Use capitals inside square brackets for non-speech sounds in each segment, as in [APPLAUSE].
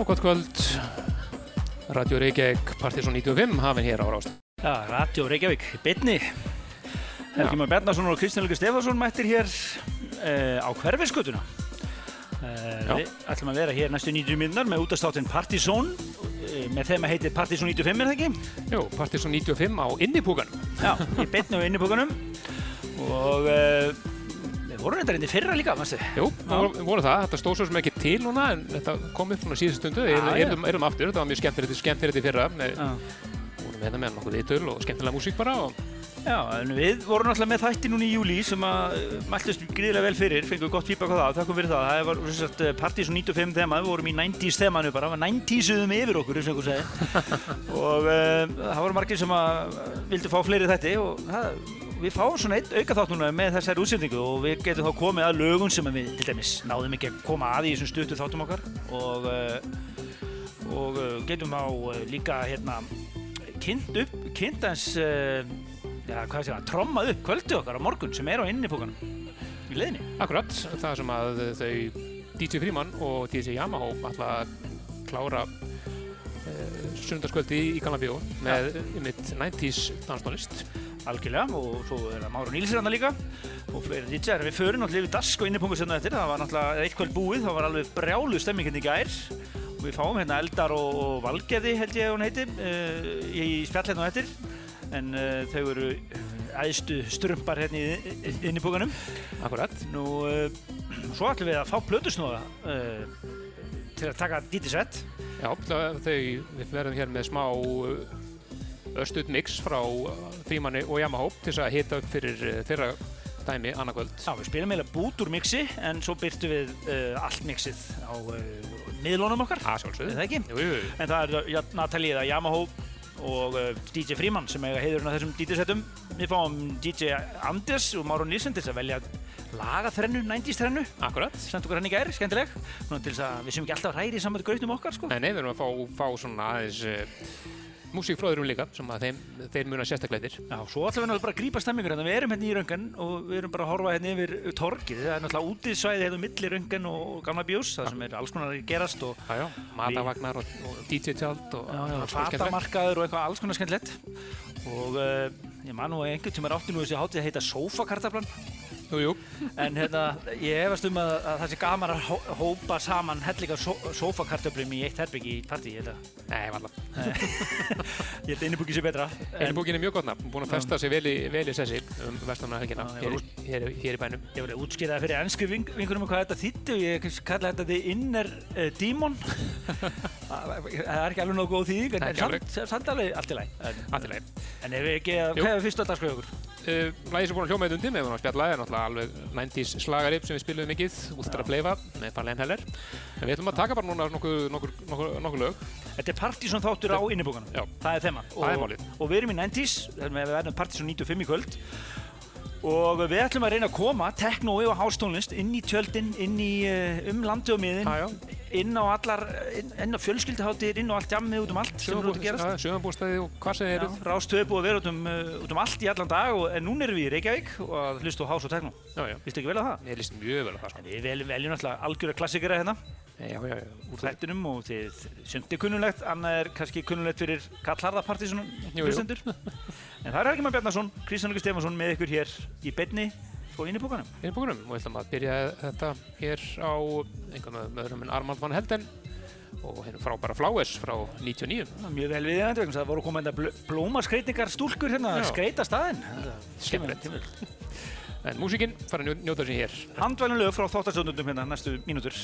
Já, gott kvöld. Radio Reykjavík Partiðsson 95 hafinn hér á Rást. Já, Radio Reykjavík, beinni. Helgi Már Bjarnason og Kristján Lukas Stefansson mættir hér uh, á hverfiskutuna. Já. við ætlum að vera hér næstu 90 minnar með útastáttinn Partizón uh, með þeim að heitir Partizón 95 er það ekki? Jú, Partiðsson 95 á innipúkanum. Já, í beinni á innipókanum og uh, við vorum þetta reyndi fyrra líka, mannstu? Jú, voru, voru það. Þetta stóð svo sem ekki til núna en þetta kom upp svona síðustu stundu. Erum, erum aftur, þetta var mjög skemmtilegt, í fyrra. Já. vorum hérna með nokkuð viðtöl og skemmtilega músík bara. Og, Já, en við vorum náttúrulega með þætti núna í júli sem að uh, mæltust gríðilega vel fyrir, fengum gott feedback á það, þakkum fyrir það. Það var sagt Partizón 95 þema, við vorum í 90s þemanu bara, 90s-uðum yfir okkur, eins og einhver segi. [LAUGHS] og uh, það voru margir sem að vildu fá fleiri þætti og það, við fáum svona einn auka þátt núna með þessari útsendingu og við getum þá komið að lögun sem við til dæmis náðum ekki að koma að í þessum stuttu þáttum okkar og, og getum á uh, líka hérna kynnt upp, kynnt hans já, hvað sé það, tromma upp kvöldi okkar á morgun sem er á innipókanum í leiðinni. akkurat, það sem að þau DJ Fríman og DJ Yamaha ætla að klára uh, sundarskvöldi í Gamla Bíó með mitt 90s danstónlist. Algjörlega og svo er það Máru Nílsir hann líka og fleiri DJR. Við förum náttúrulega yfir dask og innipóngu sérna eftir, það var náttúrulega eitt kvöld búið, það var alveg brjálu stemming hérna í gær og við fáum hérna Eldar og, og Valgeði held ég hún heiti uh, í spjall hérna á eftir en uh, þau eru uh, æðstu strumpar hérna í í- innipókanum. Akkurat. Nú, uh, svo ætlum við að fá plötusnóða uh, til að taka dítisvett. Já, þau, við verðum hér með smá östuð mix frá Frímanni og Yamaha til þess að hita upp fyrir þeirra dæmi annarkvöld. Já, við spilum eiginlega bút úr mixi en svo byrtu við allt mixið á miðlunum okkar. Það sjálfsögðu. Er það ekki? Jú, jú. En það er eða Yamaha og uh, DJ Fríman sem eiga heiðurinn á þessum DJ-settum. Við fáum DJ Anders og Máron Nilsson til að velja laga þrennu, 90s þrennu. Akkurat. Sendt okkur hann í gær, skemmtileg. Svona til þess að við séum ekki alltaf ræri saman með grötnum okkar, sko. Nei, nei, við erum að fá, fá svona aðeins uh, músíkfröðurum líka sem að þeim, þeir muna sérstaklega yfir. Já, svo ætlum við náttúrulega bara að grípa stemmingur hérna. Við erum hérna í röngan og við erum bara að horfa hérna yfir torgið. Það er náttúrulega útisvæði hérna á milli röngan og gamla bjós, það sem er alls konar að gerast og Já, já, matavagnar og, og DJ-tjald og fatamarkaður og eitthvað alls konar skemmtilegt. Og uh, ég man nú að einhvern tíma átti nú þessi hátíð að heita Sofakartaflan. Jú, jú. En hérna, ég hefast um að, að það sé gaman að hó hópa saman hellinga so sofakartöflum í eitt herbyggi í partí, ég held að. Nei, varla. [LAUGHS] Ég held að innibúki sé betra. Einu bókin er mjög gott nafn, búin að festa sig vel í, vel í sessi um ég hér, var hér, hér í bænum. Ég voru að útskýra það fyrir ennsku ving vingurum hvað þetta þýtti og ég kalla þetta The Inner uh, Demon. [LAUGHS] það það er ekki alveg nógu góð þýðing, en, en samt, alveg allt í læg. En, lagi. en ef við ekki, hvað er fyrst að dagskráða okkur? Uh, Lægi sem búin að hljóma eitthvað undir með að spjalla er náttúrulega alveg 90s slagarip sem við spilum mikið, Ultra Fleifa með Farlein Heller. En við ætlum að taka bara núna nokkuð nokkur, nokkur, nokkur lög. Þetta er Partizón þáttur á innibúkanum. Það er þema. Það málið. Og við erum í 90s, þannig að við verðum Partizón 95 í kvöld. Og við ætlum að reyna að koma teknói og hástónlist inn í tjöldin, inn í uh, um landi og miðin, inn á allar, inn, inn á fjölskyldaháttir, inn á allt jammið út um allt. Sjöðanbúrstæði og hvað eruð. Rástöðu búið að vera út um, uh, út um allt í allan dag og, en núna erum við í Reykjavík og að hlusta á hás og já. Vistu ekki vel að það? Ég líst mjög vel að það. sko. Við veljum, veljum náttúrulega algjöra klassikera hérna Já, já, já. úr þættinum og þið er kunnulegt, annað er kannski kunnulegt fyrir [LAUGHS] en það er Helgi Már Bjarnason, Kristján Lukas Stefansson með ykkur hér í beinni og inn í bókanum. Við erum búinum og við ætlum að byrja þetta hér á einhvern með öðrum en Armand van Helden og hérna frábæra Flowers frá 99. Það er Mjög vel við þetta, það voru komið enda blómaskreitingar stúlkur hérna að skreita staðinn. Skemmtilegt. En músikinn fara að njó- njóta sér hér. Handvælun lög frá þáttarstjóndundum hérna næstu mínútur.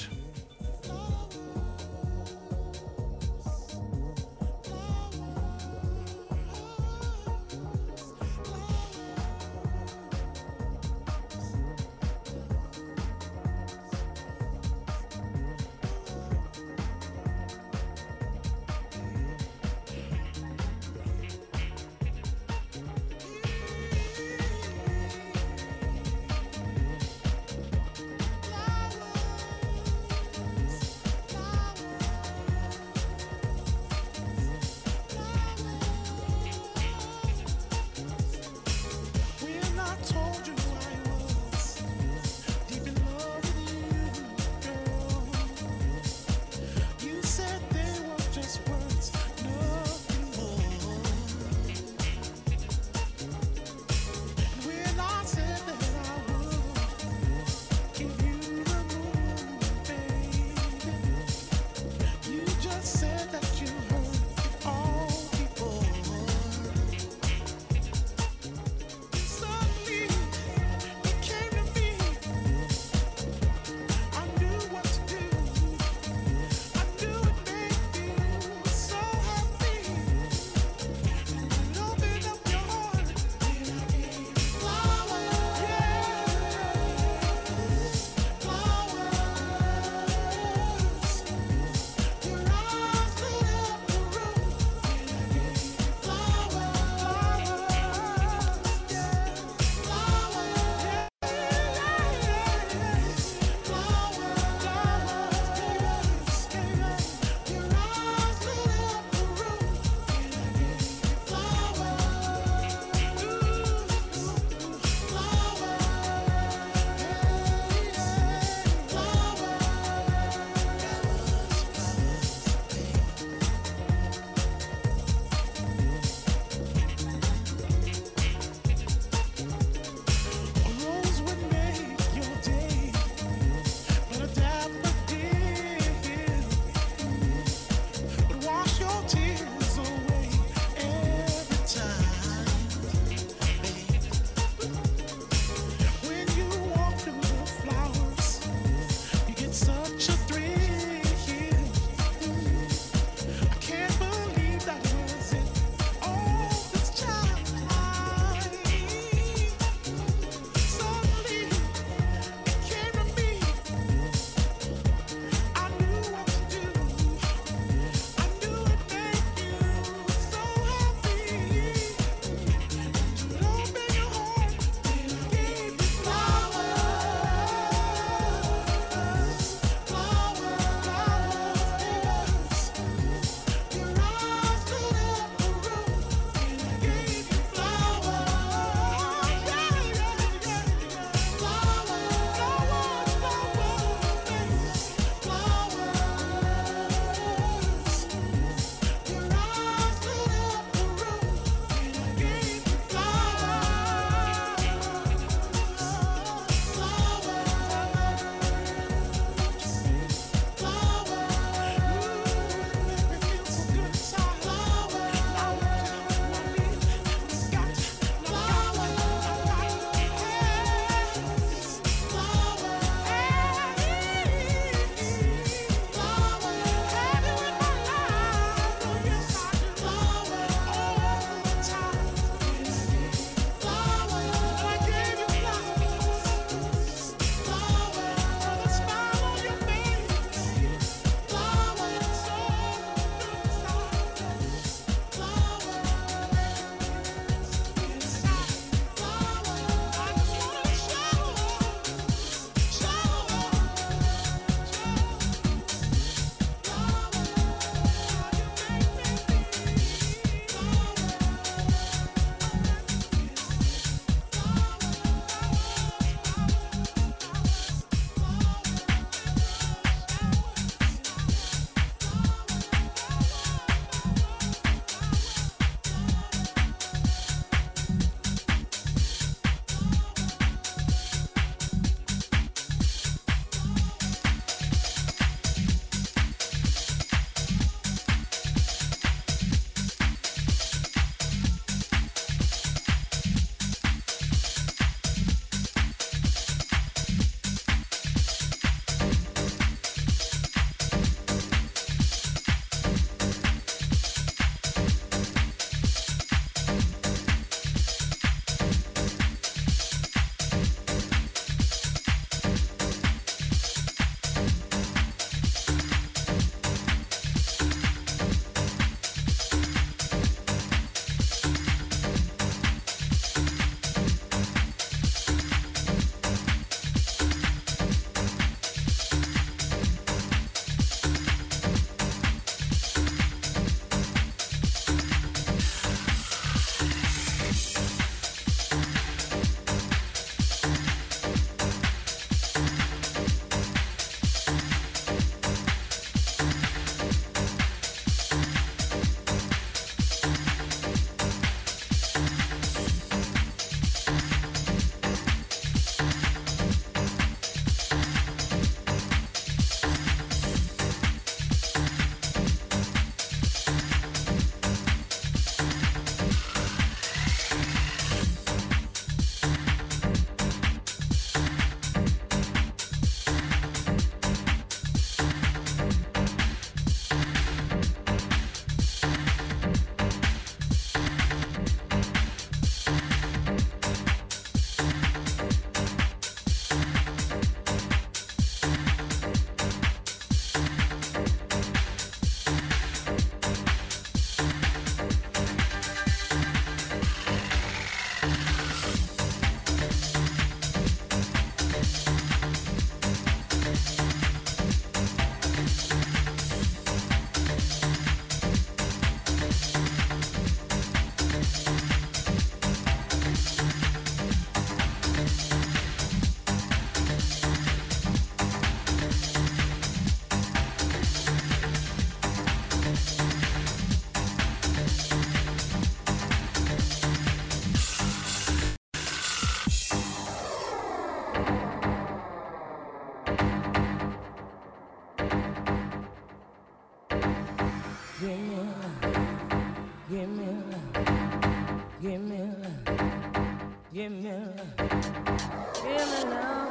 Give me love. Give me love.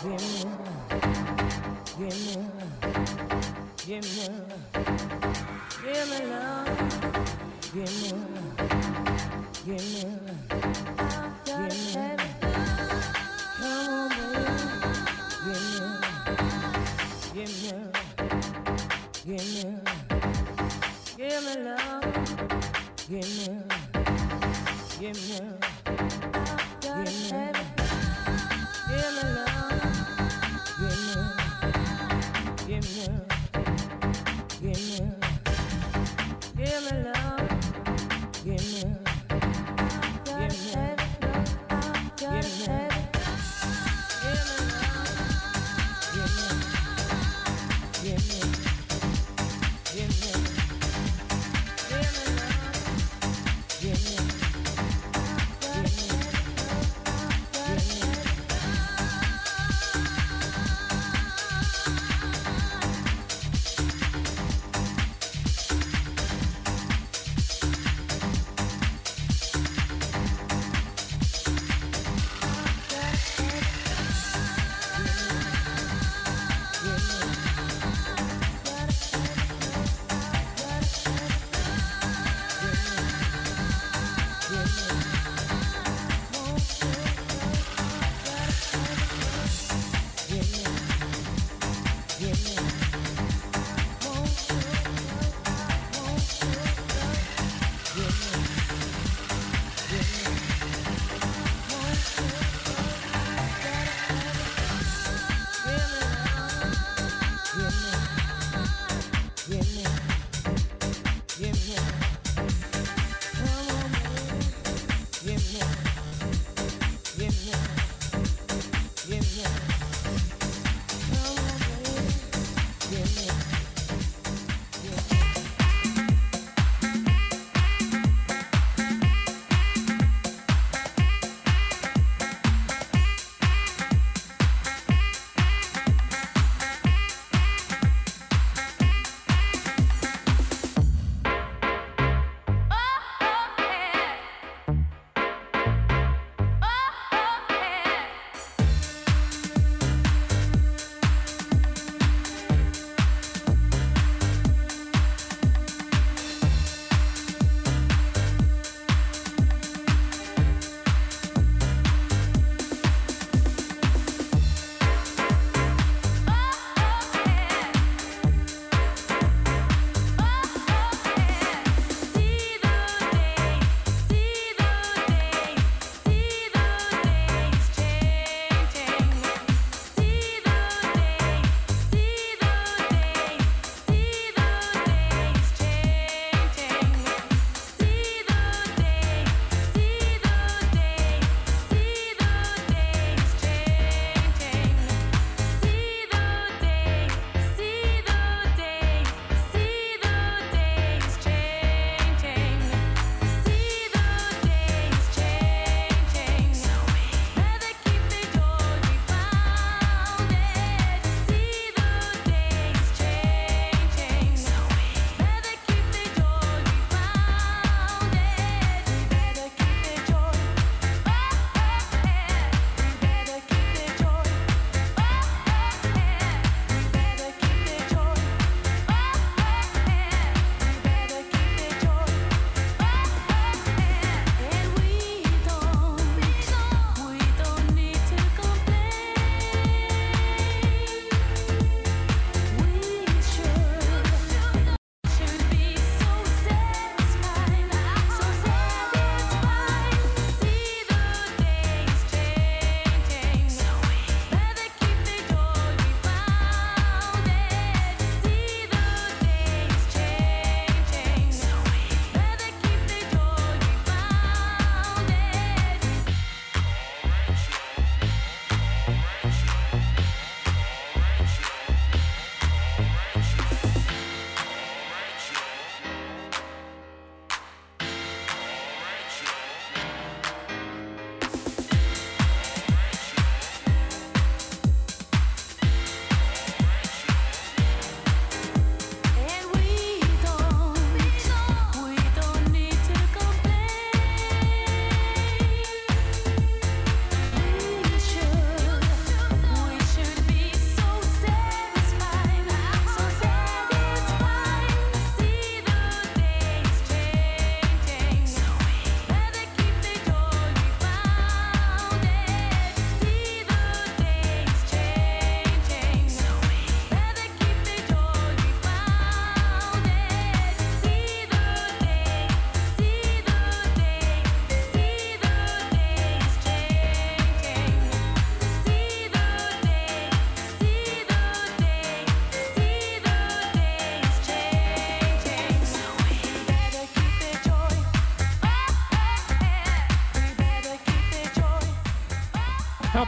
Give me love. Give me love. Give me love. Give me love. Give me love. Give me love.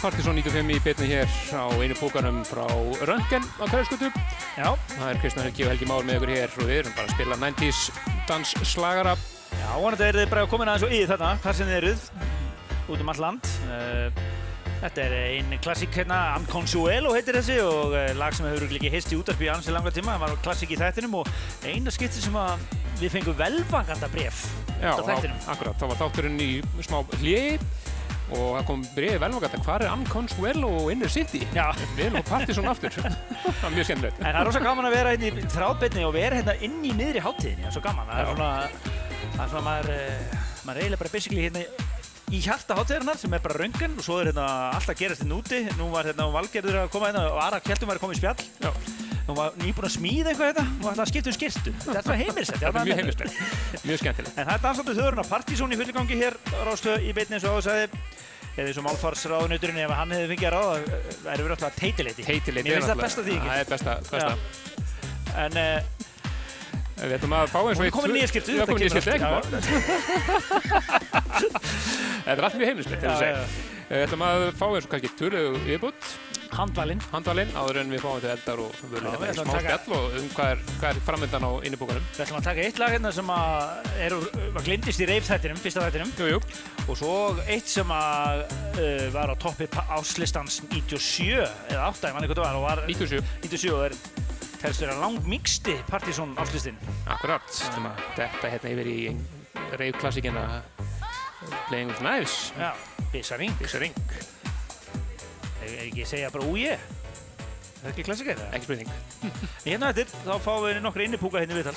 Partizón 95 í betni hér á einu bókanum frá Röntgen á Kæðarskutu. Já. Það er Kristján Helgi og Helgi Már með ykkur hér og við erum bara að spila 90's dansslagara. Já, vonandi er þið bara komin aðeins og í þarna, þar sem þið eruð, út um all land. Eh, þetta er einn klassík hérna, Am Consuelo heitir þessi og eh, lag sem hefur ekki heist í útarpi í ansi langa tíma. Það var klassík í þættinum og eina skipti sem að við fengum velvanganda bref Já, á þættinum. akkurat. Það var þátturinn í smá hliði og það kom breiði velvangata. Hvað er Unconsuelo og Inner City? Já. Við erum á Partizón aftur. [LAUGHS] það var mjög skemmtilegt. En það er rosa gaman að vera hérna í þráðbeinni og vera hérna inn í miðri háttíðinni, það er svo gaman. Það er svona, það er svona maður, eh, maður er eiginlega bara basically hérna í hjarta háttíðarinnar sem er bara röngan og svo er hérna alltaf gerast hérna úti. Nú var hérna Valgerður að koma hérna og Ara Kjeldum var að koma í spjall. Já. Hún var nýbúin að smíða eitthvað þetta og ætlaði að skipta um skirtu. Þetta er heimilsett. Þetta er mjög heimilslegt. Mjög skemmtilegt. En það er dansandi þjóðurinn að Partizón í fulligangi hér rástu í beinni eins og áðursæði. Eða eins og málfarsráðunuturinn ef hann hefði fengið að ráða, það er verið alltaf teitileiti. Heitileiti Mér finnst það besta því Það er besta, besta. En uh, Við ætlum að fá eins og er komin í nýja skyrtu, Já, þetta kemur skyrtu, ekki mál. [LAUGHS] Þetta er allt mjög að Já, segja. já, Við ætlum að fá eins og kannski tölu viðbútt, handvalinn. handvalinn, áður en við fáum til eldar og við hérna í smá spjall og um hvað er, hvað er framöndan á innibúkanum. Við ætlum að taka eitt lag hérna sem að er, var glimtist í reif-þættinum, fyrsta þættinum. Jú, jú, Og svo eitt sem að uh, var á toppi áslistans 97 eða 8, ég manni hvað það var, var 97, 97 og er telst vera áslistinn. akkurat. Ætlum að Þetta hérna yfir í reyf klassikina Playing with Knives, Já, Bissaring. Bissa Ring, Ef ekki segja bara úje. Það er ekki klassikar það? ekki spurning. [LAUGHS] Hérna eftir, þá fáum við nokkra innipúka hérna í viðtal.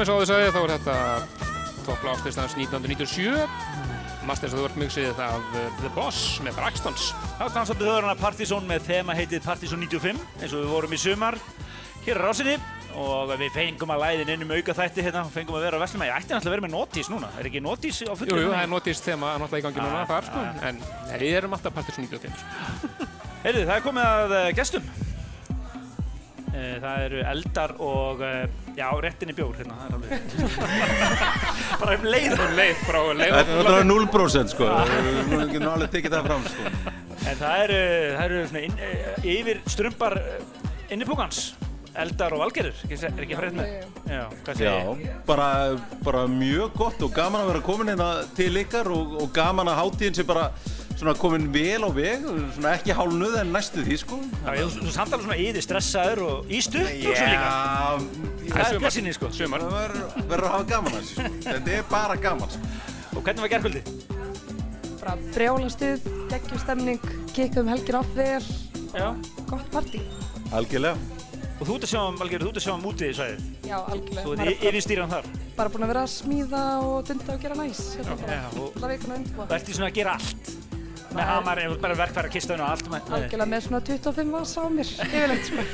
Eins og áður sagði þá er þetta toppla áslistans 1997 Masters of the World mixið af uh, The Boss með Braxtons. Þá dansandi þjóðurna Partizón með þema heitið Partizón 95 eins og við vorum í sumar. Hér á rásinni og við fengum að læðin inn um auka þætti hérna, fengum að vera á Vestlum ég ætti náttúrulega að vera með notís núna, er ekki notís á fullu? Jú, jú, það er notist þema náttúrulega í gangi núna Ah, þar sko. ah. En við erum alltaf Partisan 95 sko. [LAUGHS] Heyrðu, það er komið að uh, gestum. Uh, Það eru eldar og já, réttinni bjór hérna, það er alveg [LAUGHS] bara um leið. Um leið, frá leið. Þetta er náttúrulega 0% sko, við getum alveg tekið það fram sko. En það eru, það eru svona inn, uh, yfir strömbar uh, innipúkans eldar og se- er ekki frétt með? Já, hvað segir ég? Já, bara, bara mjög gott og gaman að vera komin hérna til ykkar og, og gaman að hátíðin sé bara svona komin vel á veg, svona ekki hálnuð en næstu því sko. Já, þú, þú samt alveg svona yfir stressaður og í stutt og svo líka. Það er blessinni, sko. Sumar það verður að hafa gaman að þessu sko. Þetta er bara gaman sko. Og hvernig var gerðkvöldi? bara brjála stuð, geggjumstemning, kikkum helgir off vel, Já. gott partí. Algjörlega. Og þú ert að sjá um, Valgerður, þú ert að sjá um úti í svæðið. Já, algjörlega. Þú ert er yfir stýran þar. bara, búin að vera að smíða og dunda og gera næs. hérna bara. Já, Alla vikuna undirbúa. þú ert í svona að gera allt. Með hamar, bara verkfæra kistöðun og allt. Með, Algjörlega með svona 25 vasa á mér, [LAUGHS] yfirleitt sko.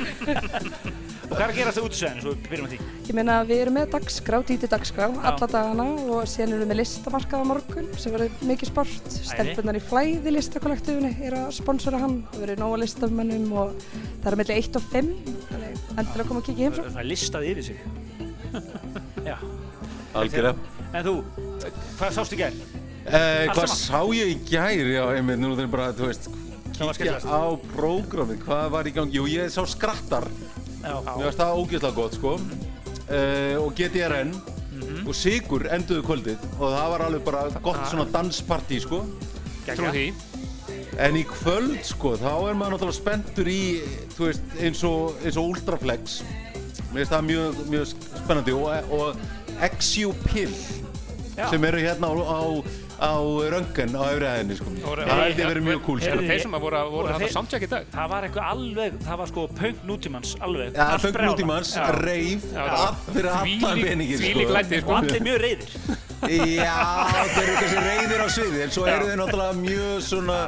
og hvað er að gera þetta út í svæðinu, svo við byrjum á því? Ég meina við erum með dagskrá, díti dagskrá, alla dagana og síðan erum við með listamarkað á morgun sem verður mikið sport. Stelpunar í flæði listakollektífunni eru að sponsora hann. Það verður nóga listamennum og það er mellir 1 og 5. Þannig endilega að koma að kíkja í heimsókn. Svona listað yfir sig. [LAUGHS] Já. Algjörlega. En þú, hvað sástu í gerð? Eh, hvað sá ég í gær? Já, einmitt, nú þeir bara, þú veist, kíkja á prógramið, hvað var í gangi? Jú, ég sá skrattar, Já. mér finnst það ógeðslega gott, sko. Uh, og GTRN Mhm. og Sigur enduðu kvöldið og það var alveg bara gott svona danspartí, sko. Trú því En í kvöld, sko, þá er maður náttúrulega spenntur í, þú veist, eins og, eins og Ultraflex. Mér finnst það mjög, mjög spennandi og, og XU Pill sem eru hérna á, á, á röngen á öfri hæðinni, sko. Það held ég að vera mjög cool, sko. Heyrðu, þeir sem voru, að hafa samtjæk í dag? Það var eitthvað alveg, það var sko punk nútímans, alveg. Já, Allt Funk brjálað. Nútímans, Já. reif, Já, all, fyrir allan þvílík- peningin, þvílík læti, Og sko. allir mjög reyðir. Já, þeir eru kannski reyðir á sviði, en svo eru þeir náttúrulega mjög svona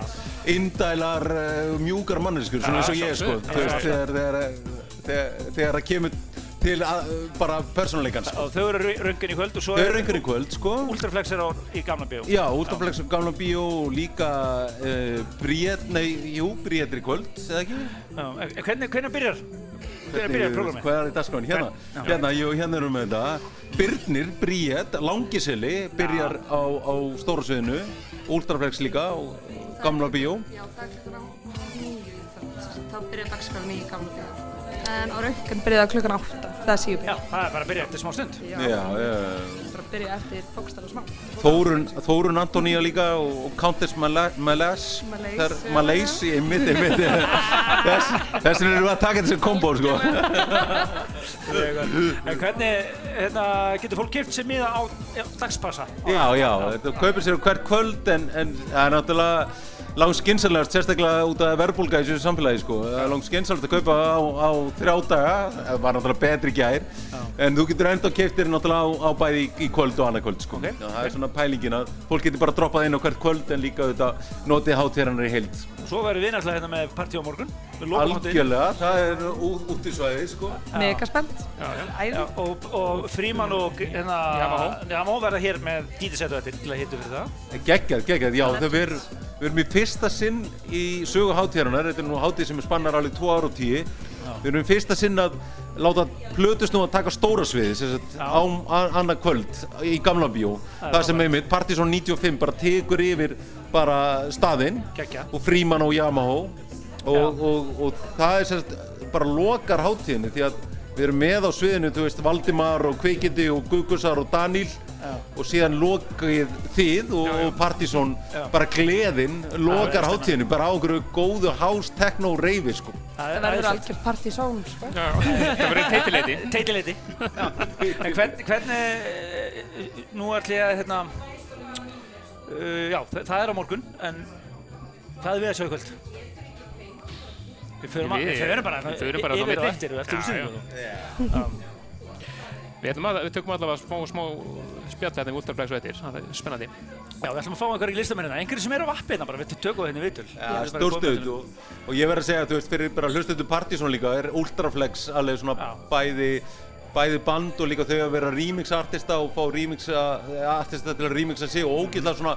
indælar, uh, mjúkar manneskur, svona eins og ég, sko. sjálfsögðu. Þú veist, þegar, þegar, þegar, þegar það kemur til að, bara persónuleikan, sko. Og þau eru röngun í kvöld og svo Þau eru einhverjum kvöld, sko. Ultraflex er á, í gamla bjó. Já, Ultraflex og Gamla Bíó og líka uh, Bríett, nei, jú, Bríett er í kvöld, eða ekki? Já. en Hvernig, hvernig byrjar? Hvernig byrjar prógramið? Hvað er í dagskráin? Hérna, Já. hérna, jú, hérna erum við þetta. Birnir, Bríett, Langiseli byrjar á, á stóra sviðinu, Ultraflex líka og Gamla Bíó. Já, það er klukkan á nýju þá byrjar dagskráin í gamla bíó. En á byrjar það klukkan átta, það er síðubíl. Já, það er bara að byrja eftir smá stund. Já, Já, já. bara að byrja eftir og smá. Þórun, Þórun Antoníu líka og, og Countess Mala- Malaise. Malaise. Malaise, ég mitt, ég mitt. Þess, þessin erum við að taka þessi kombo, sko. En hvernig hérna, getur fólk kipt sér miða á dagspassa? Já, já, þetta kaupir sér hvert kvöld en, en það er náttúrulega langt skynsallegast, sérstaklega út af verðbólga í þessu samfélagi, sko. Það er langt skynsallegast að kaupa á, á þrjá daga, það var náttúrulega betri gær, en þú getur enda keipt þér náttúrulega á, á bæði í, í kvöld og annað kvöld, sko. Ok, Já, það er svona pælingin að fólk getur bara droppað inn á hvert kvöld en líka auðvitað notið hátíðarinnar í heild. Svo verðum við náttúrulega hérna með partí á morgun. Algjörlega, það er út í svæði, sko. Mega spennt. Já, já. Æði. Já, og, og Fríman og hérna, Yamaha. Yamaha verða hér með dítisettu eftir til að hitta fyrir það. Geggjað, geggjað, já, þau við, við erum í fyrsta sinn í sögu hátíðarinnar, þetta er nú hátíð sem spannar alveg 2 ára og 10 Við erum í fyrsta sinn að láta plötust nú að taka stóra sviði, sem sagt, Já. á annað kvöld í gamla bíó. Er Það sem einmitt, Partizón 95 bara tekur yfir bara staðinn og Fríman og Yamaha. Og, og, og, og það er sem sagt bara lokar hátíðinni því að við erum með á sviðinu, þú veist, Valdimar og Kveikindi og Gugusar og Daníl. Já. Og síðan lokið þið og, og Partizón Já. bara gleðin lokar Já, hátíðinu bara á einhverju góðu house techno reyfi sko. Það Það verður algjör partysón, sko. Þetta verður teitileiti. [LAUGHS] Teitileiti. en hvern, hvernig, eh, nú ætlum ég að, hérna, uh, já, það, það er á morgun, en hvað er við að sjá í kvöld? Við förum, bara, við förum bara yfir og eftir, eftir Já, úr síðan. Við, að, við tökum allavega smá, smá spjall hérna um Ultraflex og eftir, það er spennandi. Já, við ætlum að fá einhverjum listamennina, einhverjum sem eru á appi hérna bara, við tökum þenni vitul. Ja, Stórstuð og, og ég verð að segja, þú veist, fyrir bara hlustundu Partizón líka er Ultraflex alveg svona Já. bæði bæði band og líka þau að vera remix artista og fá remix artista til að remixa sig og ógeðslega svona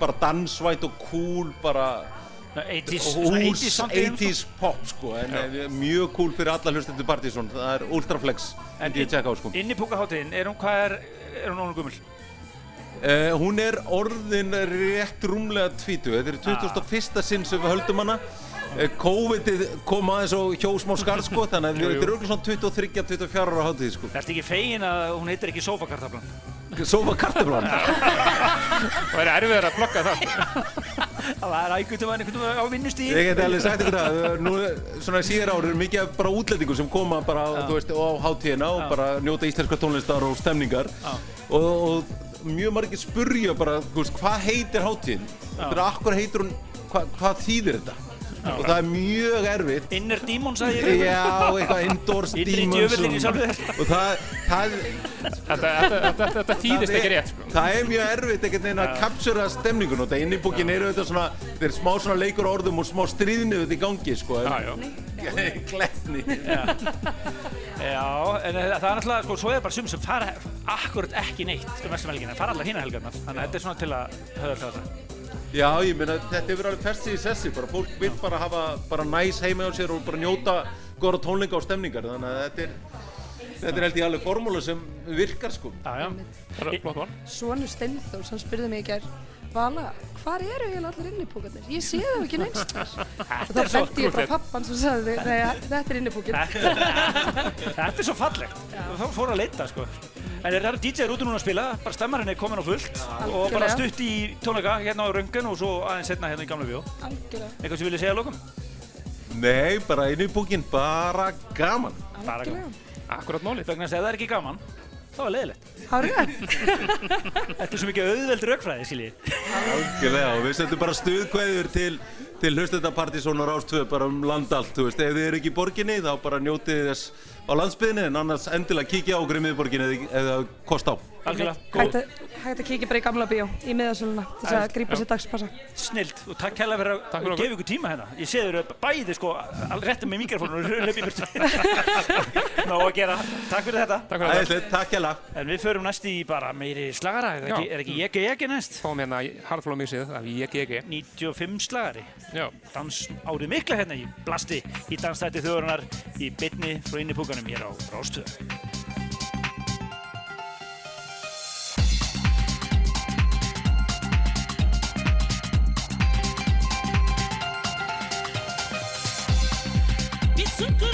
bara dansvænt og cool bara 80s, og svona hús 80s soundið, 80s pop sko en eh, mjög cool fyrir alla hlustundu Partizón það er Ultraflex en ég tjekka á sko. Inn í púkaháttiðin, er hún hvað er, er hún ónum gummul? Uh, hún er orðin rétt rúmlega tvítu, þetta er 21. sinn sem við höldum hana COVID-ið kom aðeins og hjó smá skarð sko [LAUGHS] þannig að Jú, jú. þetta er auðvitað svona 23-24 ára hátíð sko Ertu ekki fegin að hún heitir ekki sofakartaflan? Sofa kartaflan Og það er erfiðar að blokka það. Það er ægundum að einhvern veginn á vinnustíði. Ég get alveg sagt ykkur það, nú svona síðar árið er mikið bara útlendingum sem koma bara þú veist, á hátíðina og bara njóta íslenska tónlistar og stemningar og, og mjög margir spurja bara, þú veist, hvað heitir hátíðin? Þetta er akkur heitir hún, hva, hvað þýðir þetta? Og það er mjög erfitt. Inner Demon, sagði ég. Já, eitthvað Indoors Demons og, sjálfu þér. og það, það, Þetta, þetta, þetta, þetta þýðist það ekki er- rétt, sko. það er mjög erfitt einhvern veginn að kapsura stemningun og það inn í bókin eru þetta svona þetta er smá svona leikur orðum og smá stríðni þetta í gangi sko. Já, en, [LAUGHS] já. En það er náttúrulega, sko, svo er bara sum sem fara akkurat ekki neitt um vestum helgina, fara allar hína helgarnar, þannig að þetta er svona til að höfða alltaf það. Já, ég meina þetta hefur alveg fest sig í sessi bara fólk vil bara hafa bara næs heima á sér og bara njóta góðra tónleika og stemningar þannig að þetta er þetta er held ég alveg formúla sem virkar sko Já, já. Það er flott val. Svonur Steinþórs, hann spurði mig í gær Vala, hvar eru eiginlega allir innipúkarnir? Ég sé það ekki neins [LAUGHS] þar. Og þá bendi ég bara pappan sem sagði, nei, þetta er innipúkin. Þetta er svo fallegt. Það fór að leita, sko. En er það DJ-er úti núna að spila, bara stemmarinn er komin á fullt og bara stutt í tónleika hérna á Röngun og svo aðeins setna hérna í Gamla Bjó. Algjörlega, Eitthvað sem viljið segja að lokum? Nei, bara inn í bókin, bara gaman algjörlega. Akkurat málið. Vegna að það er ekki gaman, þá er leiðilegt. Hárið, Þetta er svo mikið auðveld raukfræði, skiljið. Algjörlega, og við setjum bara stuðkveður til, til hlustetapartísón og rástöðu bara um land allt, þú veist, ef þið eru ekki í borginni þá bara njótið þess á landsbyðinni en annars endilega kíkja á okkur í ef það kost á. Algjörlega, hægt að, kíkja bara í gamla bíó í miðasöluna til þess að grípa sér dagspassa. snild og takk hella fyrir að gefa ykkur tíma hérna. Ég sé þér bæði sko, réttum með mikrofónu og hlaup í burtu. [LAUGHS] Ná að gera. Takk fyrir þetta. Takk fyrir. Æðislegt, takk hjá En við förum næst í bara meiri slagara, er ekki, er ekki ég ekki næst? Fáum hérna Hardflow Mixið af YGG. 95 slagari. Já. Dans árið mikla hérna í blasti í dansstætti þjóðurinnar í bytni frá innipúkanum hér á Rástöð. Yeah.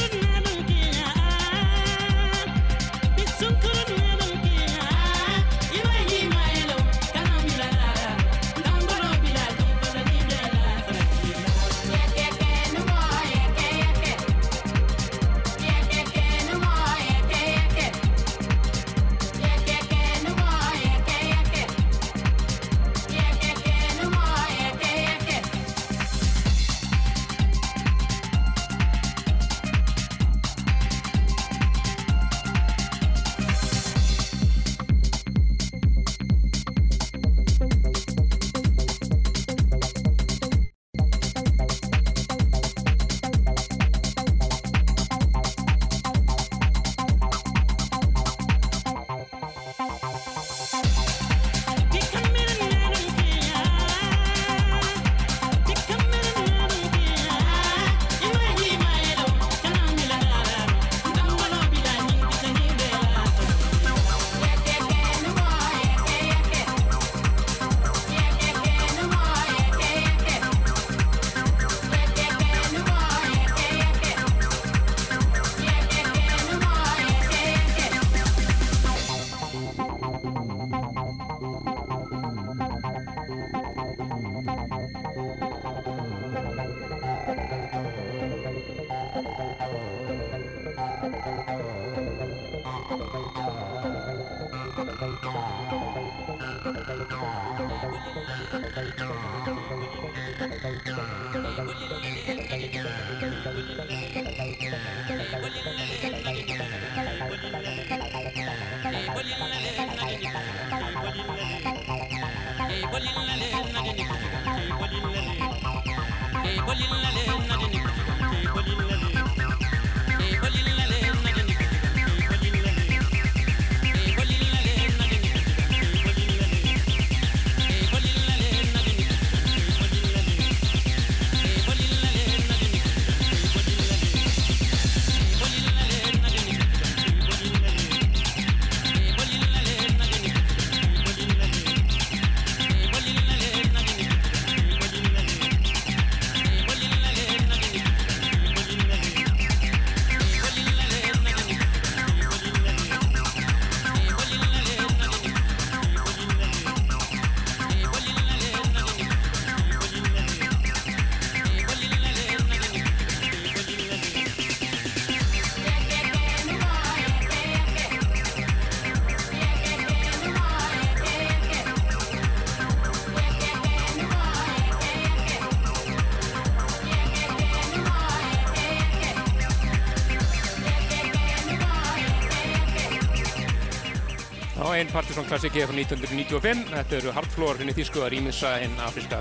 Klassiki frá 1995. Þetta eru Hardfloor, henni þýsku að rýmisa hinn afríska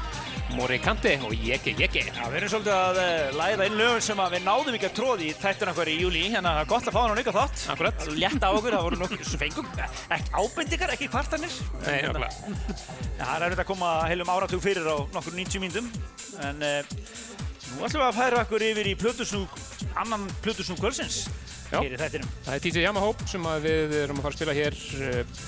Morikante og Jeke Jeke. Já, við erum svolítið að uh, læða inn lögum sem við náðum ekki að tróði í þættuna hverju í júli, hérna það er gott að fá hann á nýga þátt. Akkurat. Létt á okkur, það voru nokkur sem fengum, ekki ábendingar, ekki kvartanir. Nei. Já, [LAUGHS] það er auðvitað að koma heilum áratug fyrir á nokkur 90 mínutum, en uh, nú ætlum við að færa okkur yfir í plötusnúk, annan plötusnúk kvölsins hér í þættinum. Það er DJ Yamahope sem við erum að fara að spila hér uh,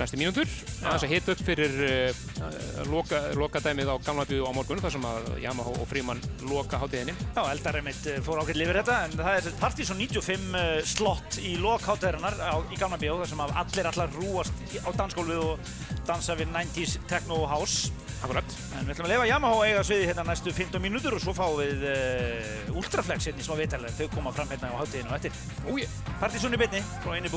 næstu mínútur. Aðeins að hita upp fyrir uh, loka, loka dæmið á gamla byggu á morgun þar sem að Yamahope og Fríman loka hátíðinni. Já, eldarinn mitt eh, fór ágætt lifir þetta, en það er Partizón 95 uh, slott í lok hátíðarinnar í Gamla Bíó, þar sem að allir allar rúast á dansgólfið og dansa við 90s techno house. Akkurat. En við ætlum að lefa Yamaha eiga sviði hérna næstu 15 mínútur og svo fáum við uh, Ultraflex hérna í smá viðtælega, þau koma fram hérna á hátíðinu og eftir. Úi, Partizón í bytni frá einu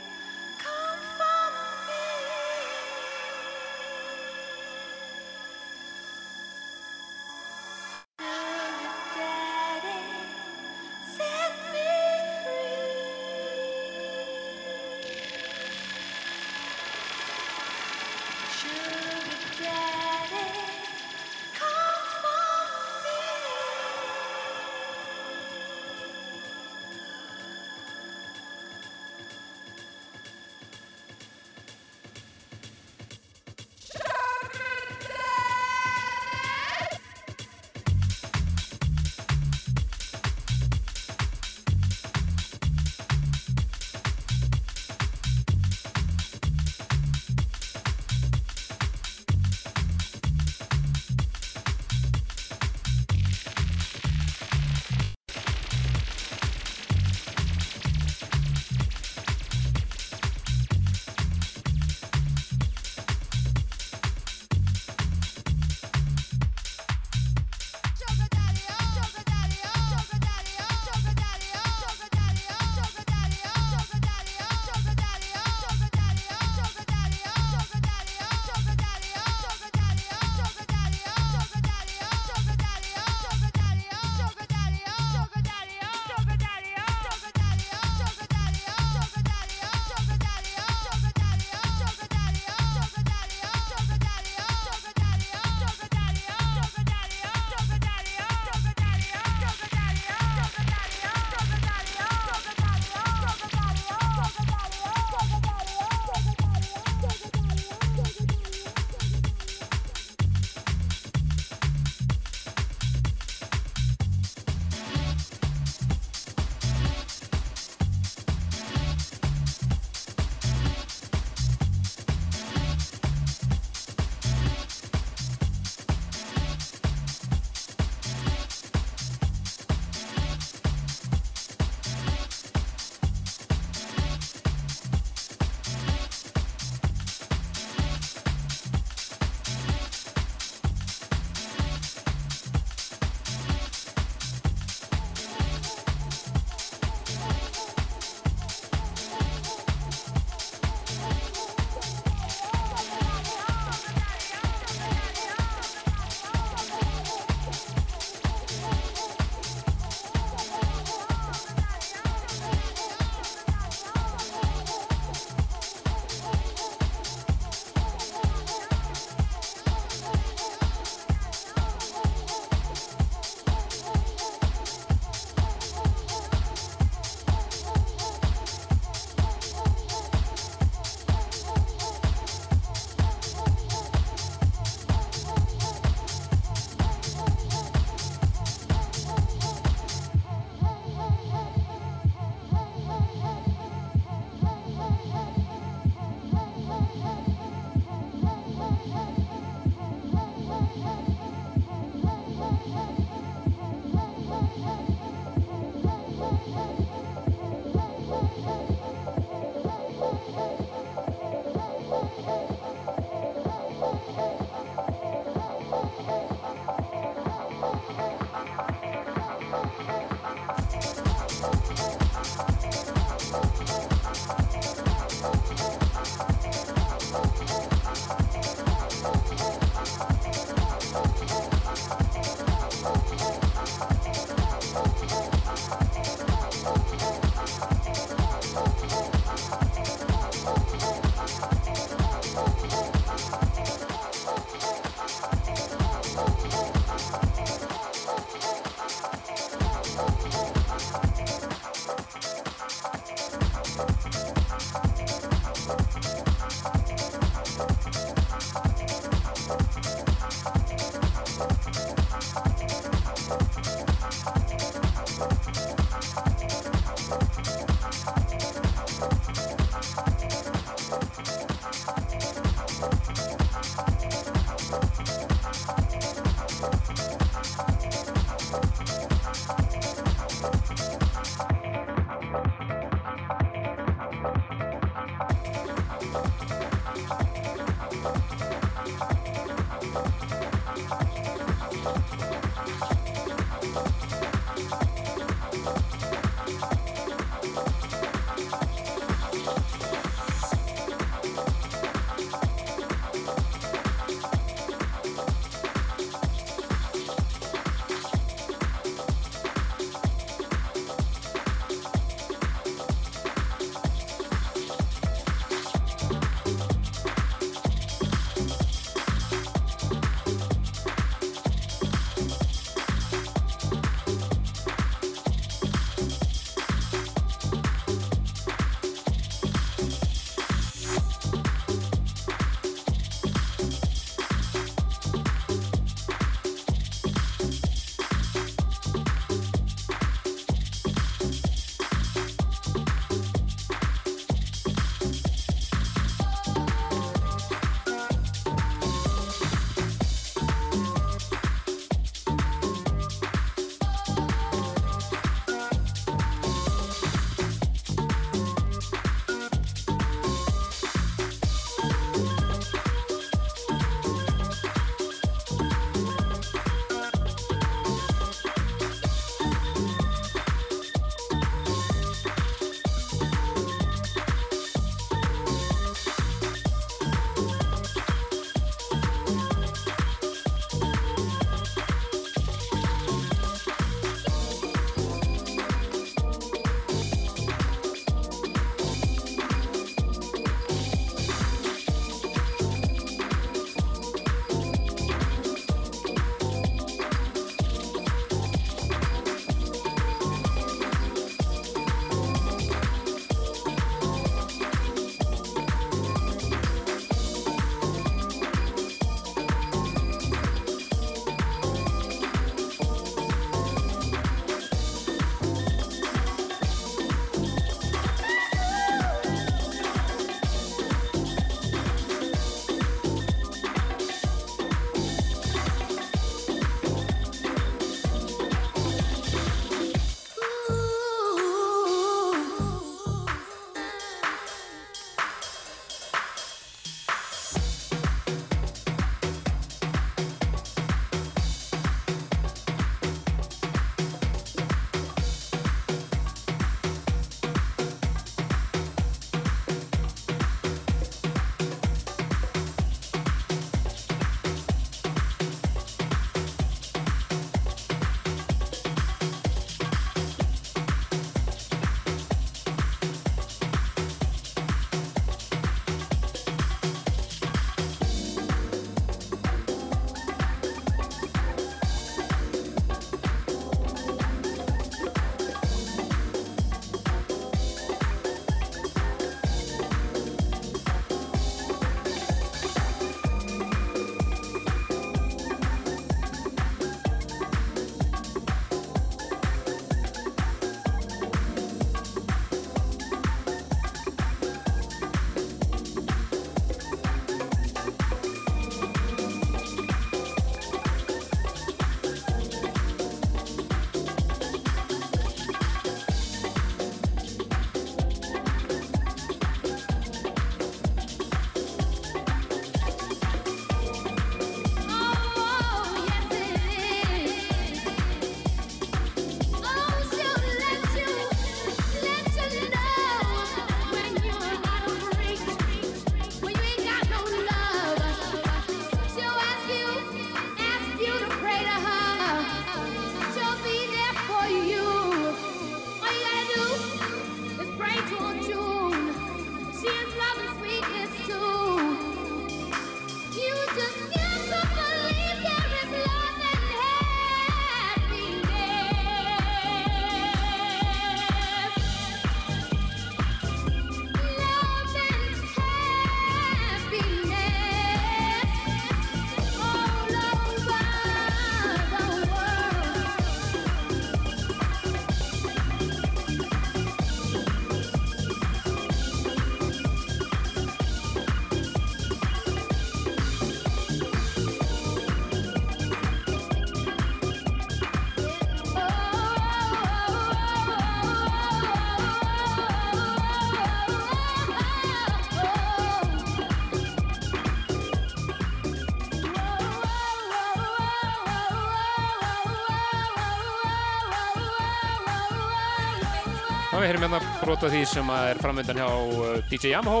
við heyrum hérna brot af því sem er framöndan hjá uh, DJ Yamaha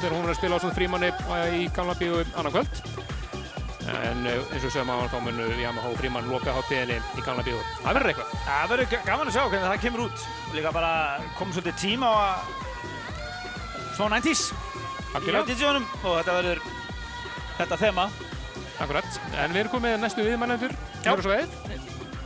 þegar hún er að spila á svona frímanni uh, í gamla bíu annan kvöld. En uh, eins og sem að þá munu Yamaha og frímann loka hátíðinni í gamla bíu. Það verður eitthvað. Það verður ga- gaman að sjá hvernig það kemur út. Líka bara komið svolítið tíma á að smá 90s í. DJ-unum og þetta verður þetta þema. Akkurat. En við erum komið næstu viðmannendur. Já.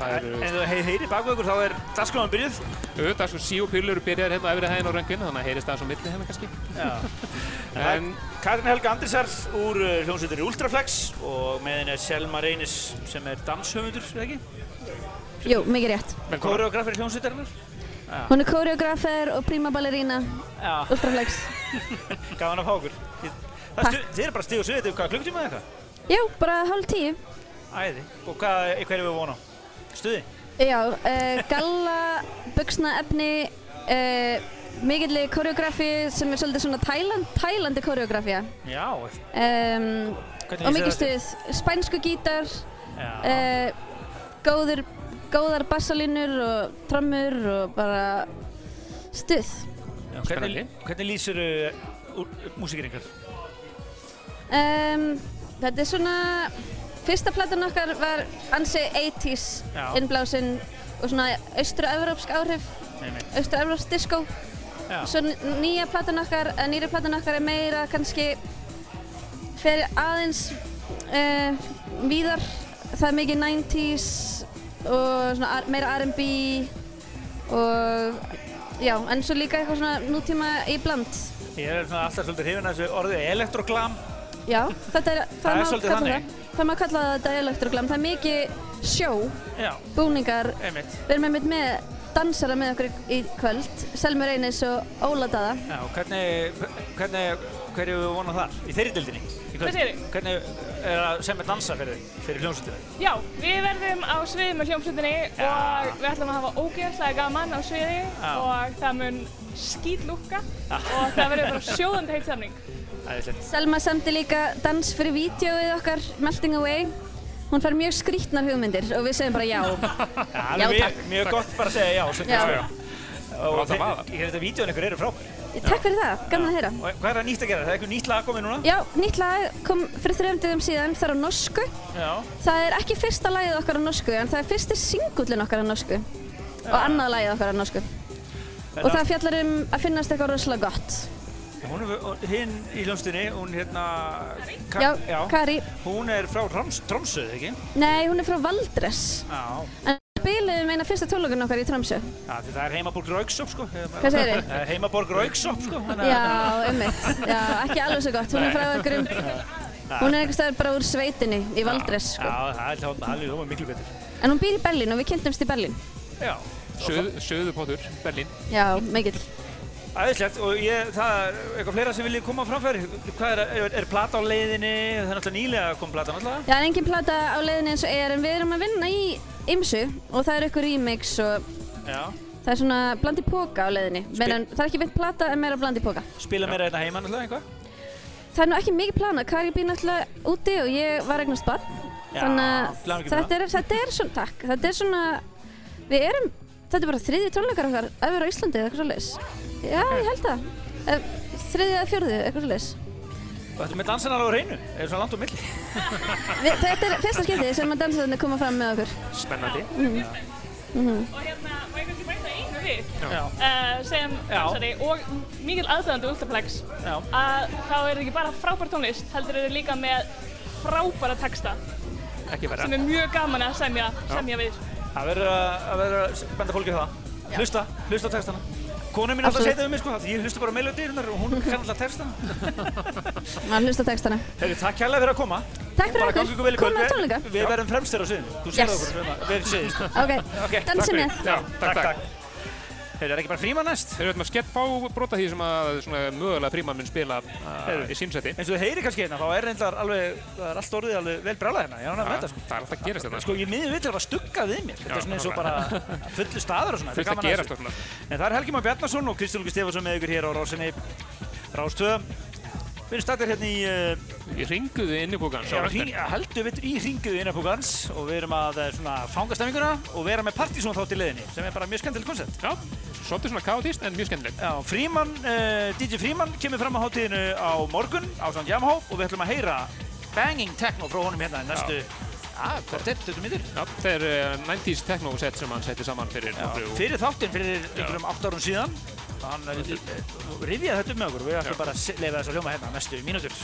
En eru ef þú heyri heyri baku ykkur þá er dagskráðan byrjuð. auðvitað svo sí og pillur byrjar hérna á efri hæðin á röngin þannig að heyrist það svo milli hérna kannski. Já. [LAUGHS] En Katrin Helga Andrisar úr uh, hljómsveitur Ultraflex og með henni er Selma Reynis sem er danshöfundur, er það ekki? Jú, mikið rétt. velkomin. Koreografir hljómsveitarinnar. Hún er koreografer og prima ballerina, Já, ultraflex. [LAUGHS] gaman að fá okkur. Þið, eru bara stig og svið, þetta er hvað klukkutíma eða eitthvað? Jú, bara hálf tíu. Æði. Og hvað, hvað erum við að vona á? Stuði? Já, uh, galla, buksna efni, uh, mikilli koreografi sem er svolítið svona Thailand, Thailandi koreografía. Já. Um, og mikið stuð, spænsku gítar, Já. uh, góður, góðar bassalínur og trommur og bara stuð. Já, hvernig, hvernig lýsir uh, músikir ykkar? Um, þetta er svona, fyrsta platan okkar var ansi 80s Já. innblásinn og svona austur-evrópsk áhrif, austur-evrópsk disco. Já. Svo nýja platan okkar, nýri platan okkar er meira kannski fyrir aðeins uh, víðar. Það er mikið 90s og svona meira R&B og já, en svo líka eitthvað svona nútíma í bland. Ég er svona alltaf svolítið hrifin af þessu orðið elektroglam. Já, þetta er, Það er svolítið þannig. það. Það má kalla þetta elektroglam. Það er mikið sjó, Já, búningar. einmitt. Við erum einmitt með dansara með okkur í kvöld, Selmi Reynis og Óla Dada. Já, hvernig, hvernig, hverju við vonum þar? Í þeirri dildinni? Hvað segirðu? Hvernig er að semja dansa fyrir, fyrir hljómsveitina? Já, við verðum á sviði með hljómsveitinni og við ætlum að hafa ógeðslega gaman á sviði Já. og það mun skýtlúkka og það verður bara sjóðandi heitt samning. [LAUGHS] Æðislegt. Selma samti líka dans fyrir vídeoið okkar, Melting Away. Hún fær mjög skrítnar hugmyndir og við segjum bara já. [LAUGHS] Já, Já, mjög, mjög gott bara að segja já. svo- Já. svo- Og Láta þeir- vaða. ég hef þetta vídjóin ykkur eru frábær. Takk fyrir það, gaman að heyra. Og hvað er það nýtt að gera? Það er eitthvað nýtt lag komið núna? Já, nýtt lag kom fyrir þrejum dögum síðan, það er á norsku. Já. Það er ekki fyrsta lagið okkar á norsku, en það er fyrsti singullin okkar á norsku. Og annað lagið okkar á norsku. Og það fjallar um að finnast eitthvað rosalega gott. Er hinn í hljómsveitinni, hún hérna... Ka Já, Kari. Hún er frá Troms, Tromsö, eða ekki? Nei, hún er frá Valdres. Já. En við spiluðum eina fyrsta tónleikurinn okkar í Tromsö. Já, það er heimaborg Rauksóp, sko. Hvað segirðu? Það [LAUGHS] er heimaborg Rauksóp, sko. þannig að- Já, ummitt. Já, ekki alveg svo gott. Hún er frá einhverjum... [LAUGHS] Hún er einhvers staðar bara úr sveitinni í Valdres, sko. Já, það er það er hljóma miklu betur. En hún býr í Berlín og við kynntumst í Berlín. Já. Suð, Suðupottur, Berlín. Já, mikill. Æðislegt og ég, það er eitthvað fleira sem viljið koma framfæri. Hvað er, er, er plata á leiðinni? Það er náttúrulega nýlega kom plata náttúrulega. Já, það er engin plata á leiðinni eins og er, en við erum að vinna í ymsu og það er eitthvað remix og Já. það er svona bland í póka á leiðinni. Meðan, það er ekki beint plata en meira bland í póka. Spila meira hérna heima náttúrulega eitthvað? Það er nú ekki mikið plana, Kari býr náttúrulega úti og ég var eignast barn. Þannig að þetta er, þetta er svona, takk, þetta er svona, við erum, þetta er bara þriðji tónleikar okkar við erum á Íslandi eða eitthvað svoleiðis. Já, ég held það. Þriðji eða fjörði, eitthvað. Og þetta er með dansan alveg á hreinu. Er svona langt á milli? [LAUGHS] Þetta er fyrsta skiptið sem að dansararnir koma fram með okkur. Spennandi. Og hérna, má ég kannski bæta einu við, Já. uh, sem dansari og mikil aðdæðandi Ultraplex, Já. að þá er þetta ekki bara frábær tónlist, heldur þetta líka með frábæra texta sem er mjög gaman að semja, semja við. Það verður að, að verður að benda fólki það. Hlusta, hlusta á textana. Kona mín er alltaf að setja um mig sko, því ég hlusta bara á melodíunar og hún kann alltaf textana. [LAUGHS] Maður hlusta á textana. Herri, takk kærlega fyrir að koma. Takk fyrir Bara gangi ykkur vel í okkur. kvöld. Komum á tónleika. Við, verðum fremstir á sviðinu. Þú sér Yes. okkur, við- séðist. Ok, Ok, takk dansi fyrir. með. Já, takk, takk. Herri, er ekki bara fríma næst? Þeir eru hérna að skett fá brota því sem að svona, mögulega frímann mun spila uh, Heyrðu. í sínsæti. Eins og þið heyri kannski hérna, þá er reyndar alveg, það er allt orðið alveg vel brjálað hérna. Ég er ánægð með þetta sko. Það er alltaf að gerast þetta. Sko, ég miður vill að það stugga við mér. Þetta er svona eins og bara fullu staður og svona. Fullt að gerast og svona. En það er Helgi Már Bjarnason og Kristján Lúki Stefansson með ykkur hér á Rásinni Rástöð. Við erum stættir hérna í, uh, Í ringuðu innibúkan. já, hring, heldur við í ringuðu innabúkans og við erum að eh, svona fanga stemminguna og vera með partysón þátt í leiðinni sem er bara mjög skemmtilegt koncept. Já, svolítið svona kaotist en mjög skemmtilegt. Já, Fríman, uh, DJ Fríman kemur fram á hátíðinu á morgun á Sand Yamaha og við ætlum að heyra banging techno frá honum hérna í næstu, já, hvert er, 20 mítur? Já, það er uh, 90s techno set sem hann setti saman fyrir Já, fyrir þáttinn fyrir einhverjum 8 árum síðan hann rifjaði þetta upp með okkur og við ætlum bara að leyfa þess að hljóma hérna næstu mínútur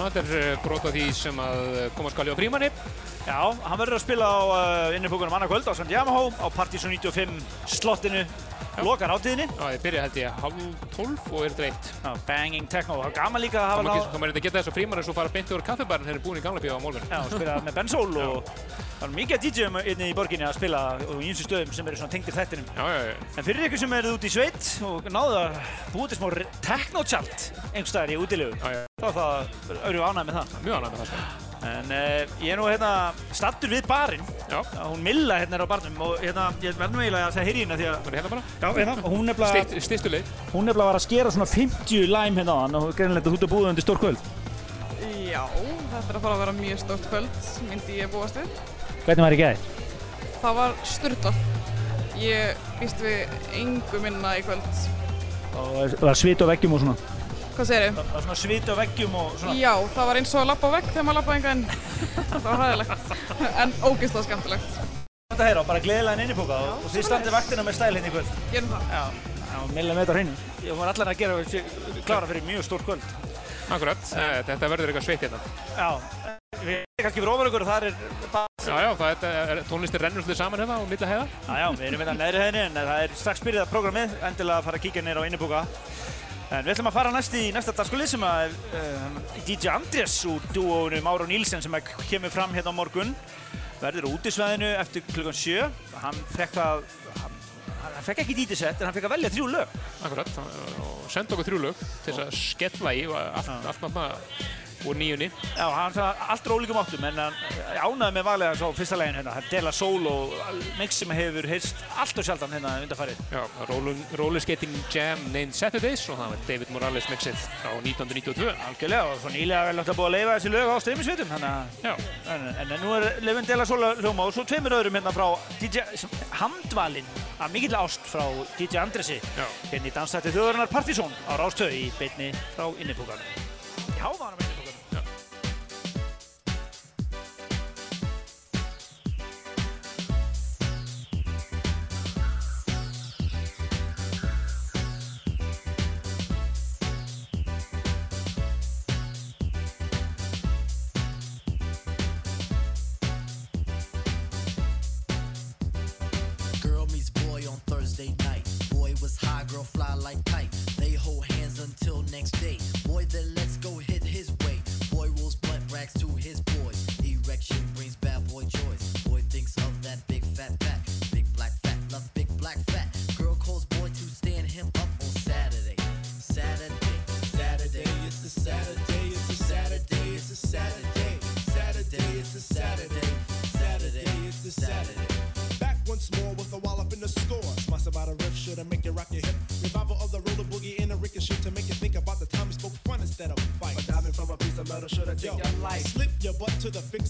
Þetta er uh, brot af því sem að uh, koma skali á frímanni. Já, hann verður að spila á uh, innipúkunum annað kvöld á St. Yamaha á Partizón 95 slottinu lokar hátíðinni. Já, þið byrja held ég hálf tólf og er dreitt. Já, banging techno. Það var gaman líka að hafa Það náð... má reynda geta þess að frímanni svo fara beint yfir þeir eru búin í gamla bíó á mólun. Já, spila með Bensól og það var mikið DJ-um inni í borginni að spila og í eins stöðum sem eru svona tengdir þettinum. Já, já, já. En fyrir ykkur sem eruð út í sveit og náðu að búið til smá techno-chart einhvers staðar í útilegu. Þá er það eru ánægð með það. Mjög ánægð með það sko. En uh, ég er nú hérna stattur við barinn, Já, hún Milla hérna er á barnum og hérna, ég verð nú eiginlega að segja heyri hérna því að það er hérna bara. Já, hérna, og hún nefnilega, Stytt, styttu leið. hún nefnilega var að skera svona 50 læm hérna á hann og greinilegt að þú ert að búið undir stór kvöld. Já, þetta er að fara að vera mjög stórt kvöld, myndi ég búast við. Hvernig var í gæðir? Það var styrtað. Ég býst við engu minna í kvöld. Og það var svit á veggjum og svona. Hvað segir Það var svona svit á veggjum og svona. Já, það var eins og að lappa á vegg þegar maður lappaði enga en það var hæðilegt. En ógeðslega skemmtilegt. Þetta heyra, bara gleðilega inn í búka og, og þið standið vaktina með stæl hérna í kvöld. Gerum það. Já, já, á hreinu. Ég var allan að gera klára fyrir mjög stór kvöld. Akkurat, Eh, þetta verður eitthvað sveitt hérna. Já, við erum kannski fyrir ofan ykkur og þar er bara... Já, já, það er, tónlistir rennur svolítið saman hérna á milla heiða. Já, já, við erum hérna neðri hæðinni en það er strax byrjað programmið, endilega að fara að kíkja nýra á innibúka. En við ætlum að fara næst í næsta dagskulið sem að uh, DJ Andrés úr dúóinu Máru Nílsen sem að kemur fram hérna á morgun verður á útisvæðinu eftir klukkan 7. Hann fekk það, hann, hann fekk ekki DJ-set en hann fekk að velja þrjú lög. Akkurat, og senda okkur þrjú lög til þess að skella í allt, allt náttúrulega úr nýjunni. Já, hann sagði allt er ólíkum áttum en hann ánæði með valega svo fyrsta legin hérna, hann Dela Soul og mix sem hefur heyrst allt og sjaldan hérna undarfarið. Já, Roller, Skating Jam named Saturdays og það var David Morales mixið frá 1992. Algjörlega og svo nýlega vel að búið að leifa þessi lög á streymisvitum þannig að Já, en, en nú er Levin Dela Soul að hljóma og svo tveimur öðrum hérna frá DJ Handvalinn að mikill ást frá DJ Andresi Já. hérna í dansætti þjóðarinnar Partizón á Rástöð í beinni frá innipúkanum. Í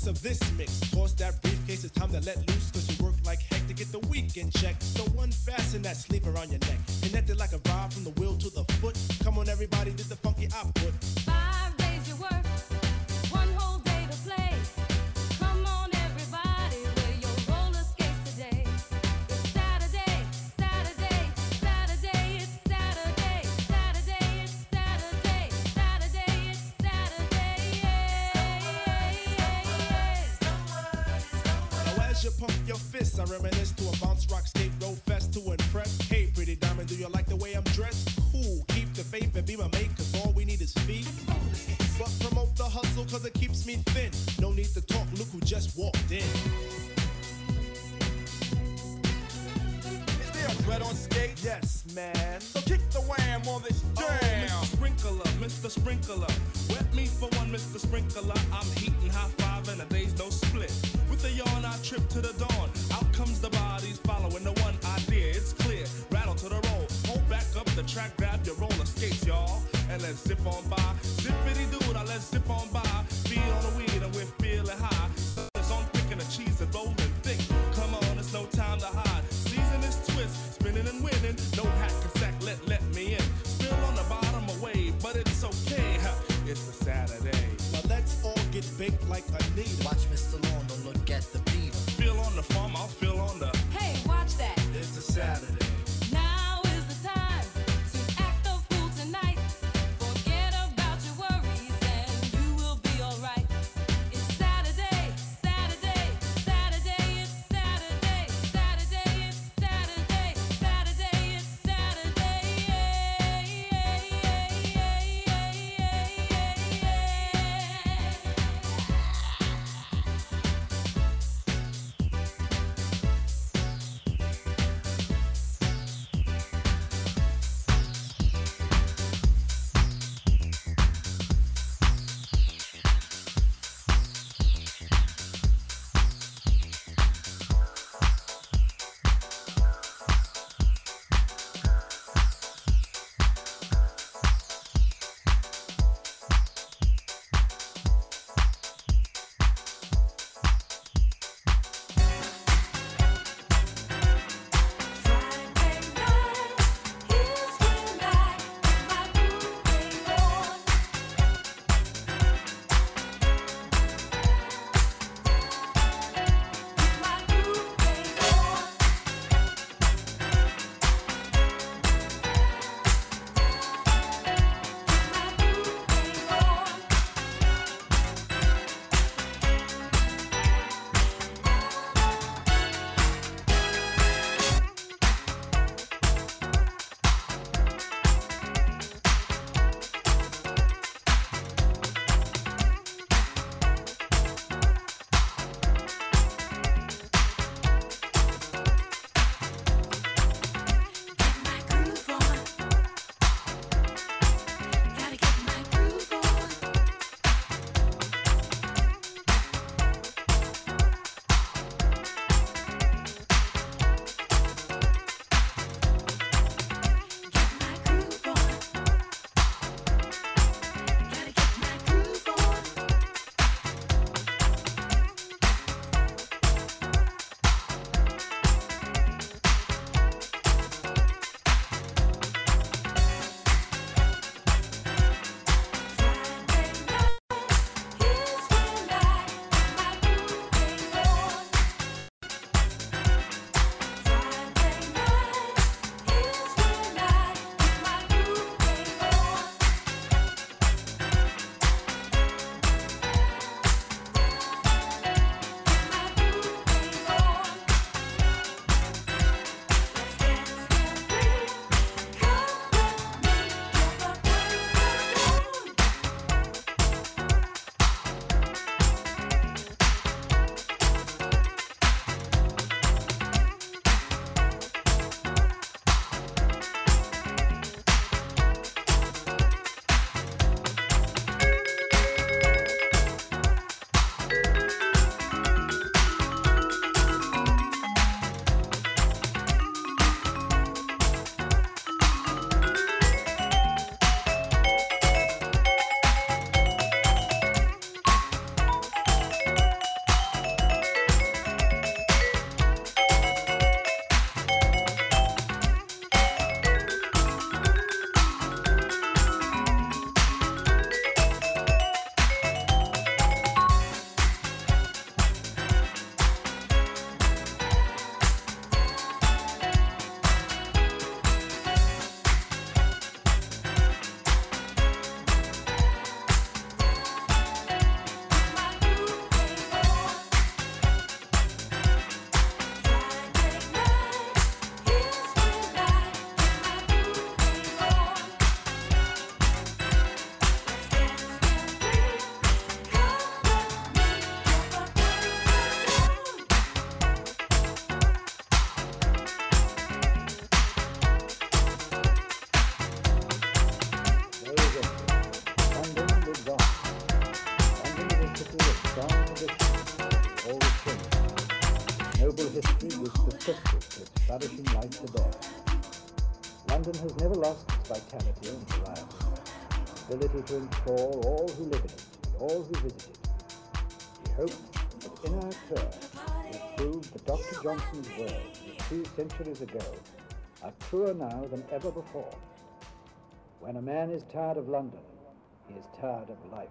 of this vitality and variety, ability to enthrall all who live in it and all who visit it. We hope that in our tour we prove that Dr. Johnson's words two centuries ago are truer now than ever before. When a man is tired of London, he is tired of life.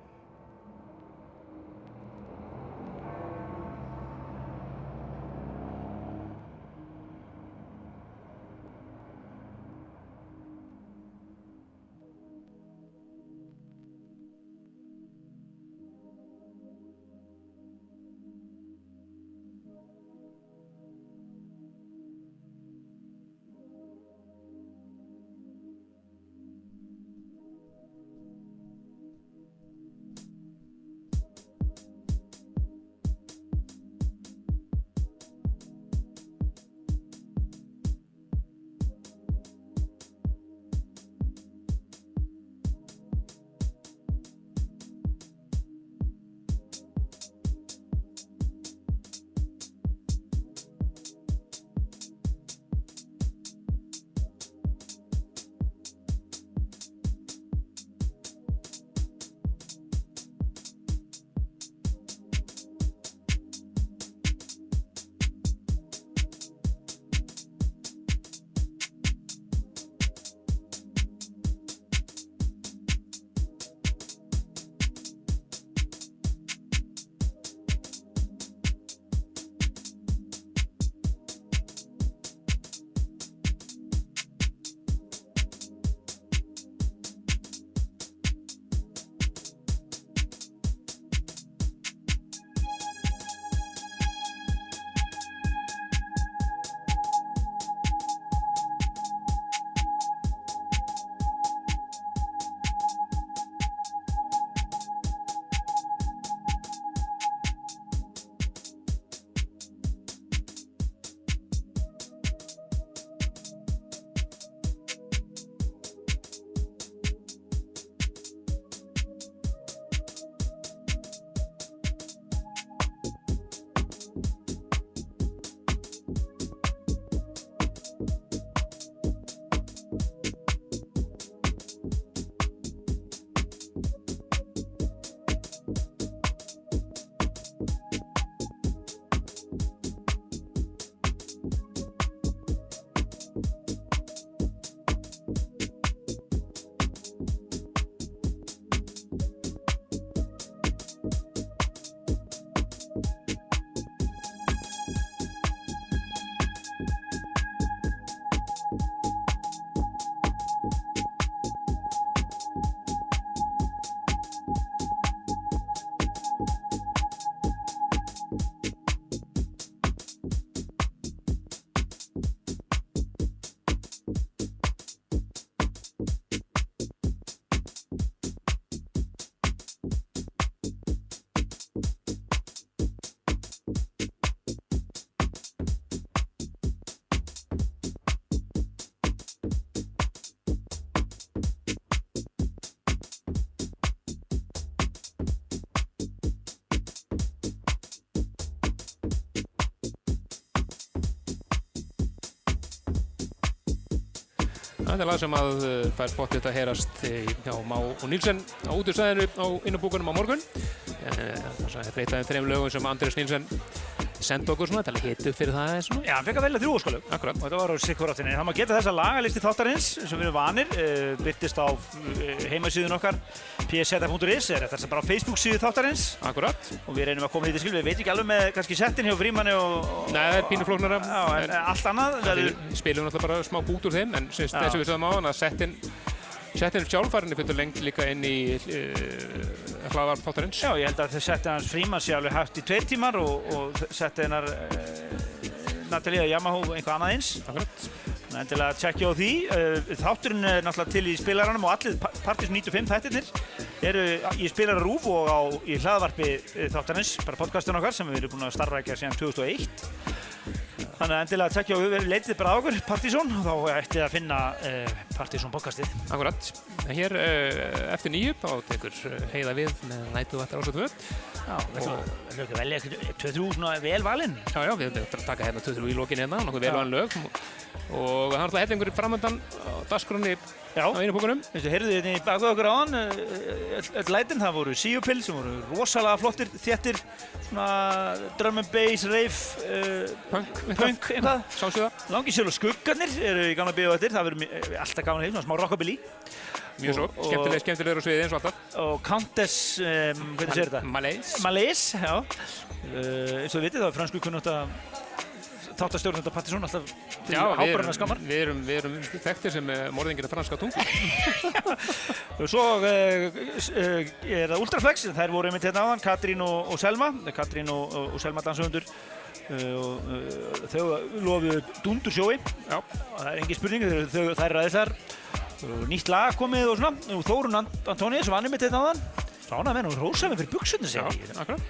Það er lag sem að uh, fær bóttið að heyrast í- hjá Má og Nílsen á útustæðinu á innabúkunum á morgun. Eh, Það er þeim þreim lögum sem Andrés Nílsen sendi okkur svona til að hitu fyrir það eða svona. Já, hann fekk að velja þrjú óskalög. Akkurat. Og þetta var á sikkuráttinni. Það má geta þessa lagalisti þáttarins sem við erum vanir, byrtist á heimasíðun okkar pseta.is, er þetta bara á Facebook síðu þáttarins. Akkurat. Og við reynum að koma því til skil, við veit ekki alveg með kannski settin hjá Frímanni og... og Nei, það er pínu flóknara. Já, en allt annað. Við spilum náttúrulega bara smá bút úr þeim, en þess að við sögum á hann að settin settin sjálffarinni fyrir lengt líka inn í uh, hlaðar þáttarins. Já, ég held að þau setti hans Frímann sé alveg hægt í tveir tímar og, og setti hennar uh, Natalia Yamaha eitthvað annað eins. Akkurat. Þannig endilega að tjekkja á því. Uh, Þátturinn er náttúrulega til í spilaranum og allir Pa- Partys 95 þættirnir eru í spilararúf og á, í hlaðvarpi uh, þáttarins, bara podcastun okkar sem við erum búin að starfrækja síðan 2001. Þannig að endilega tekja og leitið bara á okkur, Partizón, og þá ætti að finna uh, Partizón podcastið. Akkurat. Hér uh, eftir nýju þá tekur heiða við með nætu vattar ásett völd. Já, veistu, við höfum velja 2-3 svona vel valinn. Já, já, við höfum taka hérna 2-3 í lokin hérna, nokkuð vel valin lög. Og það er alltaf hellingur framöndan á dagskrunni Já. á einu búkunum. Veistu, heyrðu þið hérna í baku okkur áðan, öll lætin, það voru síupill sem voru rosalega flottir, þéttir, svona drum and bass, rave, uh, punk, punk, eitthvað. Sásöða. [LAUGHS] Langi sér og skuggarnir eru í gamla bíu eftir, það verður mi- alltaf gaman að svona smá rockabilly. Mjög svo, Og- skemmtileg, skemmtilegur á sviði eins og alltaf. Og Countess, um, hvernig sér þetta? Malaise. Malaise, já. Uh, eins og við vitið, það er fransku kunnátt að þáttastjórnum þetta Pattisson alltaf til Já, erum, skammar. við erum, við erum þekktir sem uh, morðingir af franska tungu. Og [LAUGHS] svo uh, uh, er það Ultraflex, þær voru einmitt hérna áðan, Katrín og, og Selma, Katrín og, og, Selma dansahundur. Uh, og, þau lofuðu dundur sjói, Já. það er engin spurning, þau, þau, þær ræði þar. Nýtt lag komið og svona, og Þórun Ant Antóni sem vann einmitt hérna áðan. Sána með henn, hún rósaði mig fyrir buksunni Já, segi ég. akkurat.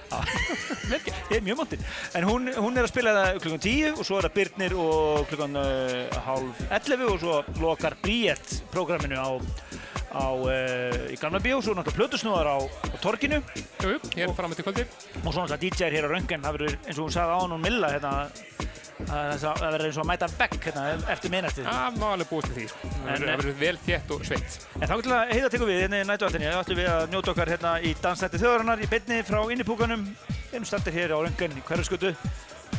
[LAUGHS] Ég er mjög montinn. En hún, hún er að spila það klukkan 10 og svo er það Byrnir og klukkan uh, hálf 11 og svo lokar Bríett prógraminu á, á uh, í Gamla Bíó, svo náttúrulega plötusnúðar á, á Torginu Jú, jú, hér fram eftir kvöldi. og svo náttúrulega DJ-er hér á Röngen, það verður eins og hún sagði á hann og Milla hérna, það verður eins og að mæta Beck hérna, eftir minnættið. Það má alveg búist til því. Það verður- verður vel þétt og sveitt. En þá til að heiða tekum við hérna í nætuvættinni, þá ætlum við að njóta okkar hérna í Dansætti þjóðarinnar í beinni frá innipúkanum. Við erum standir hér á Röngan í hverjaskötu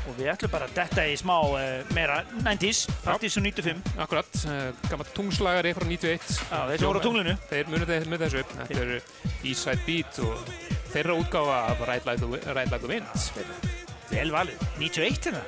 og við ætlum bara að detta í smá uh, meira 90s, 80s og 95. Akkurat, uh, gammal tungslagari frá 91. Já, þeir voru á tunglinu. Þeir munið með þessu. Þetta eru Eastside Beat og þeirra útgáfa af Ride like the Wind. Vel valið, 91 hérna.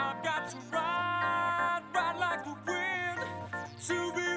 I've got to ride, ride like the wind to be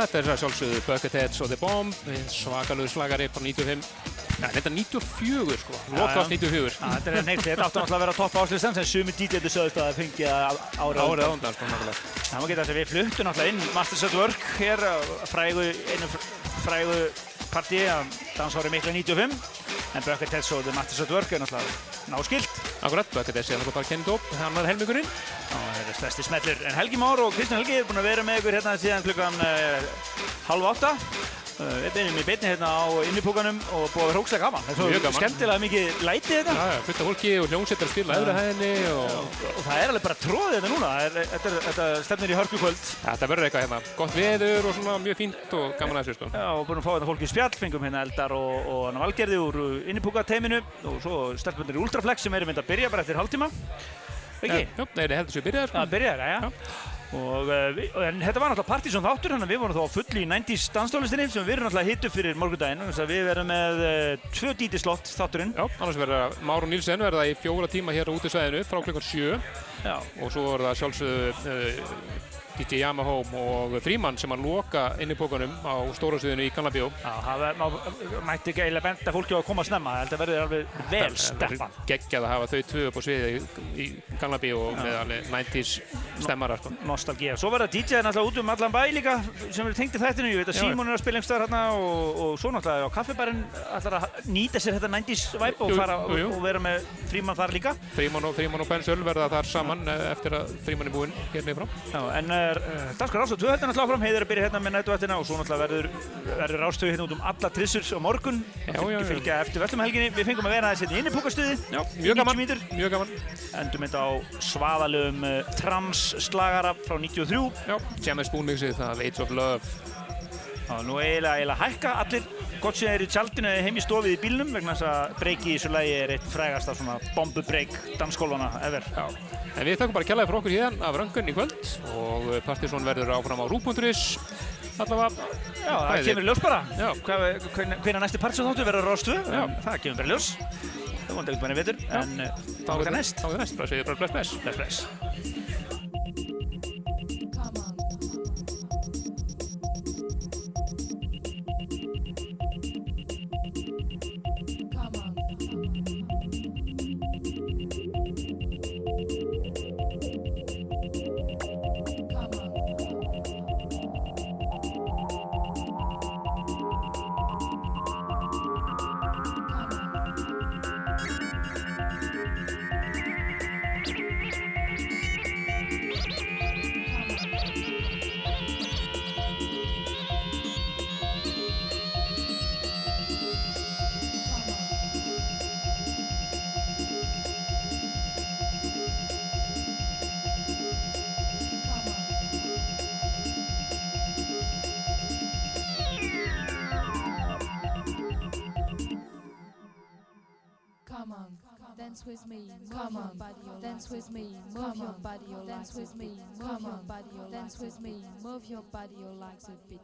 Þetta er að sjálfsögðu Bucketheads og The Bomb, svakalögur slagari frá 95. Ja, þetta er 94 sko, lokast 94. Já, þetta er neitt, þetta átti náttúrulega að vera topp áslistan sem sumi DJ-ðu sögðust að það fengi árið Árið á undan, sko, nákvæmlega. Það má geta þess að við fluttum náttúrulega inn Masters at Work hér, á frægu, einu fr- frægu partí að dansári mikla 95 en Bucketheads og The Masters at Work er náttúrulega náskilt. Akkurat, Bucketheads er náttúrulega bara kennið upp, hann var helmingurinn. Er stærsti smellur. En Helgi Már og Kristján Helgi er búin að vera með ykkur hérna síðan klukkan halv átta. Uh, við beinum í beinni hérna á innipúkanum og búið að vera hrókslega gaman. Það er skemmtilega mikið læti þetta. Já, já, fullt af fólki og hljómsveitar að spila öðru hæðinni og... Og það er alveg bara tróðið þetta núna. Þetta, þetta stefnir í hörkukvöld. Þetta verður eitthvað hérna, gott veður og svona mjög fínt og gaman að þessu sko. Já, og búin að fá þetta fólki í spjall, fengum hérna Eldar og, og hann Valgerði úr innipúka teiminu og svo stelpunir í Ultraflex sem eru mynd að byrja bara eftir hálftíma. Ekki? Nei, það heldur sér byrjaðar sko. Það byrjaðar, já, já. Og, við, og en þetta var náttúrulega partysón þáttur, þannig að við vorum þá fulli í 90s danstólistinni sem við erum náttúrulega hittu fyrir morgundaginn, þannig að við verðum með uh, tvö dítislott þátturinn. Já, annars verða Már og Nílsen verða í fjóra tíma hér á útisvæðinu frá klukkan sjö. Já. Og svo verða sjálfsögðu uh, DJ Yamaha og Fríman sem að loka inn í pókanum á stóra sviðinu í Kannabjó. Já, það má- mætti ekki eiginlega benda fólki á að koma snemma, þetta verður alveg vel steppað. Geggjað að hafa þau tvö upp á sviði í, í Kannabjó með alveg 90s stemmara sko. Nostalgía. Svo verða DJ náttúrulega út um allan bæ líka sem eru tengdi þættinu. Ég veit að Já. Símon er að spila einhverstaðar hérna og, og svo náttúrulega á kaffibarinn ætlar að nýta sér þetta 90s vibe og, Jú, fara, jú, jú. og vera með frímann þar líka. Fríman og, Fríman og Ben Söl verða þar saman eh, eftir að Fríman er búinn hér niður en uh, Danskar Rástöð 2 hérna náttúrulega áfram, heiður að byrja hérna með nætuvættina og svo náttúrulega verður, verður Rástöð hérna út um alla trissur á morgun. Já, já, já. Fylgja eftir völlum helginni. Við fengum að vera aðeins hérna í innipúkastuði. Já, mjög gaman, mjög gaman. Endum þetta á svaðalögum uh, trans-slagara frá 93. Já, James Boonmixið, það Age of Love. Já, nú eiginlega, eiginlega hækka allir gott sem er í tjaldinu eða heim í stofið í bílnum vegna þess að breyki í þessu lagi er eitt frægasta svona bombubreik dansskólana ever. Já. En við þakkum bara kjallaði fyrir okkur hérna af röngun í kvöld og Partizón verður áfram á rú.is allavega. Já, það Bæði. kemur ljós bara. Hvernig næsti partsjóð þáttu verður rástu? Já. Það kemur bara ljós. Það vonandi ekkert bara í vetur, en uh, þá er það næst. Þá er það næst, bara segja bara bless bless. Bless bless. Dance with me. Come on, dance with me. Move your body, your dance with me. Move your body, your dance with me. Move your body, your legs a bit.